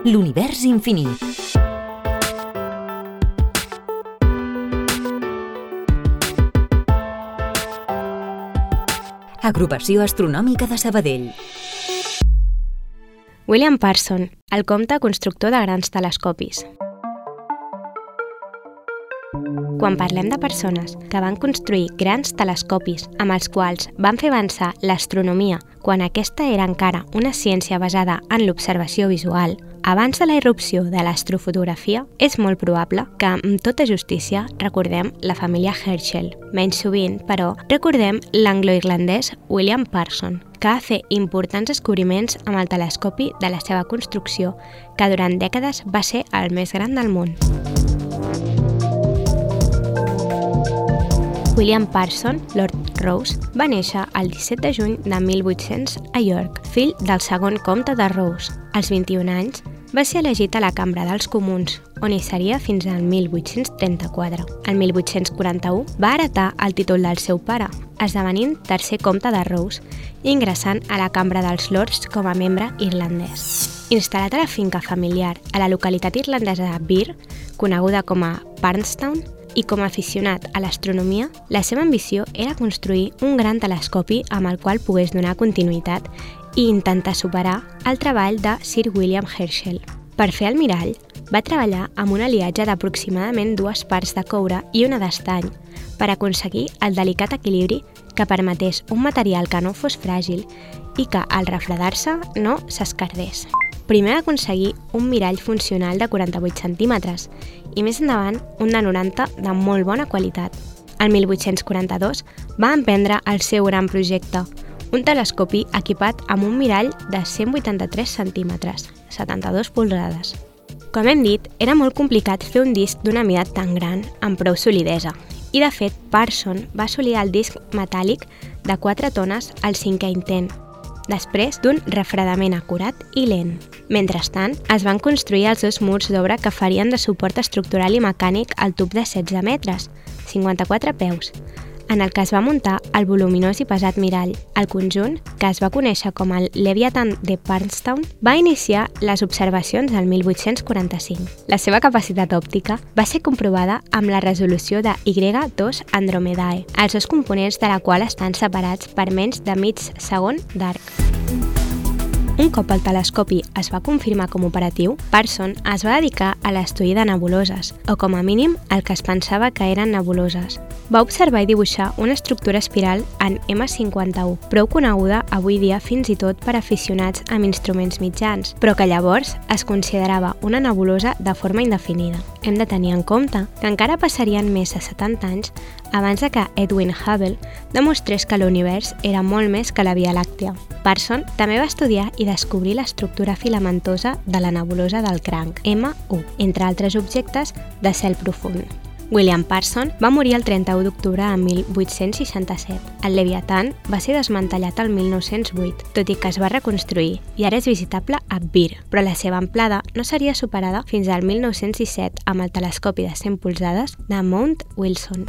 L'univers infinit. Agrupació Astronòmica de Sabadell. William Parson, el comte constructor de grans telescopis. Quan parlem de persones que van construir grans telescopis amb els quals van fer avançar l'astronomia quan aquesta era encara una ciència basada en l'observació visual, abans de la irrupció de l'astrofotografia, és molt probable que, amb tota justícia, recordem la família Herschel. Menys sovint, però, recordem l'anglo-irlandès William Parson, que va fer importants descobriments amb el telescopi de la seva construcció, que durant dècades va ser el més gran del món. William Parson, Lord Rose, va néixer el 17 de juny de 1800 a York, fill del segon comte de Rose. Als 21 anys, va ser elegit a la Cambra dels Comuns, on hi seria fins al 1834. El 1841 va heretar el títol del seu pare, esdevenint tercer comte de Rose i ingressant a la Cambra dels Lords com a membre irlandès. Instal·lat a la finca familiar a la localitat irlandesa de Birr, coneguda com a Parnstown, i com a aficionat a l'astronomia, la seva ambició era construir un gran telescopi amb el qual pogués donar continuïtat i intentar superar el treball de Sir William Herschel. Per fer el mirall, va treballar amb un aliatge d'aproximadament dues parts de coure i una d'estany per aconseguir el delicat equilibri que permetés un material que no fos fràgil i que, al refredar-se, no s'escardés. Primer va aconseguir un mirall funcional de 48 centímetres i més endavant un de 90 de molt bona qualitat. El 1842 va emprendre el seu gran projecte, un telescopi equipat amb un mirall de 183 centímetres, 72 polzades. Com hem dit, era molt complicat fer un disc d'una mida tan gran amb prou solidesa, i de fet Parson va assolir el disc metàl·lic de 4 tones al cinquè intent, després d'un refredament acurat i lent. Mentrestant, es van construir els dos murs d'obra que farien de suport estructural i mecànic al tub de 16 metres, 54 peus, en el que es va muntar el voluminós i pesat mirall. El conjunt, que es va conèixer com el Leviathan de Parnstown, va iniciar les observacions del 1845. La seva capacitat òptica va ser comprovada amb la resolució de Y2 Andromedae, els dos components de la qual estan separats per menys de mig segon d'arc. Un cop el telescopi es va confirmar com operatiu, Parson es va dedicar a l'estudi de nebuloses, o com a mínim el que es pensava que eren nebuloses. Va observar i dibuixar una estructura espiral en M51, prou coneguda avui dia fins i tot per aficionats amb instruments mitjans, però que llavors es considerava una nebulosa de forma indefinida. Hem de tenir en compte que encara passarien més de 70 anys abans de que Edwin Hubble demostrés que l'univers era molt més que la Via Làctea. Parson també va estudiar i descobrir l'estructura filamentosa de la nebulosa del cranc, M1, entre altres objectes de cel profund. William Parson va morir el 31 d'octubre de 1867. El Leviathan va ser desmantellat el 1908, tot i que es va reconstruir i ara és visitable a Bir, però la seva amplada no seria superada fins al 1917 amb el telescopi de 100 polzades de Mount Wilson.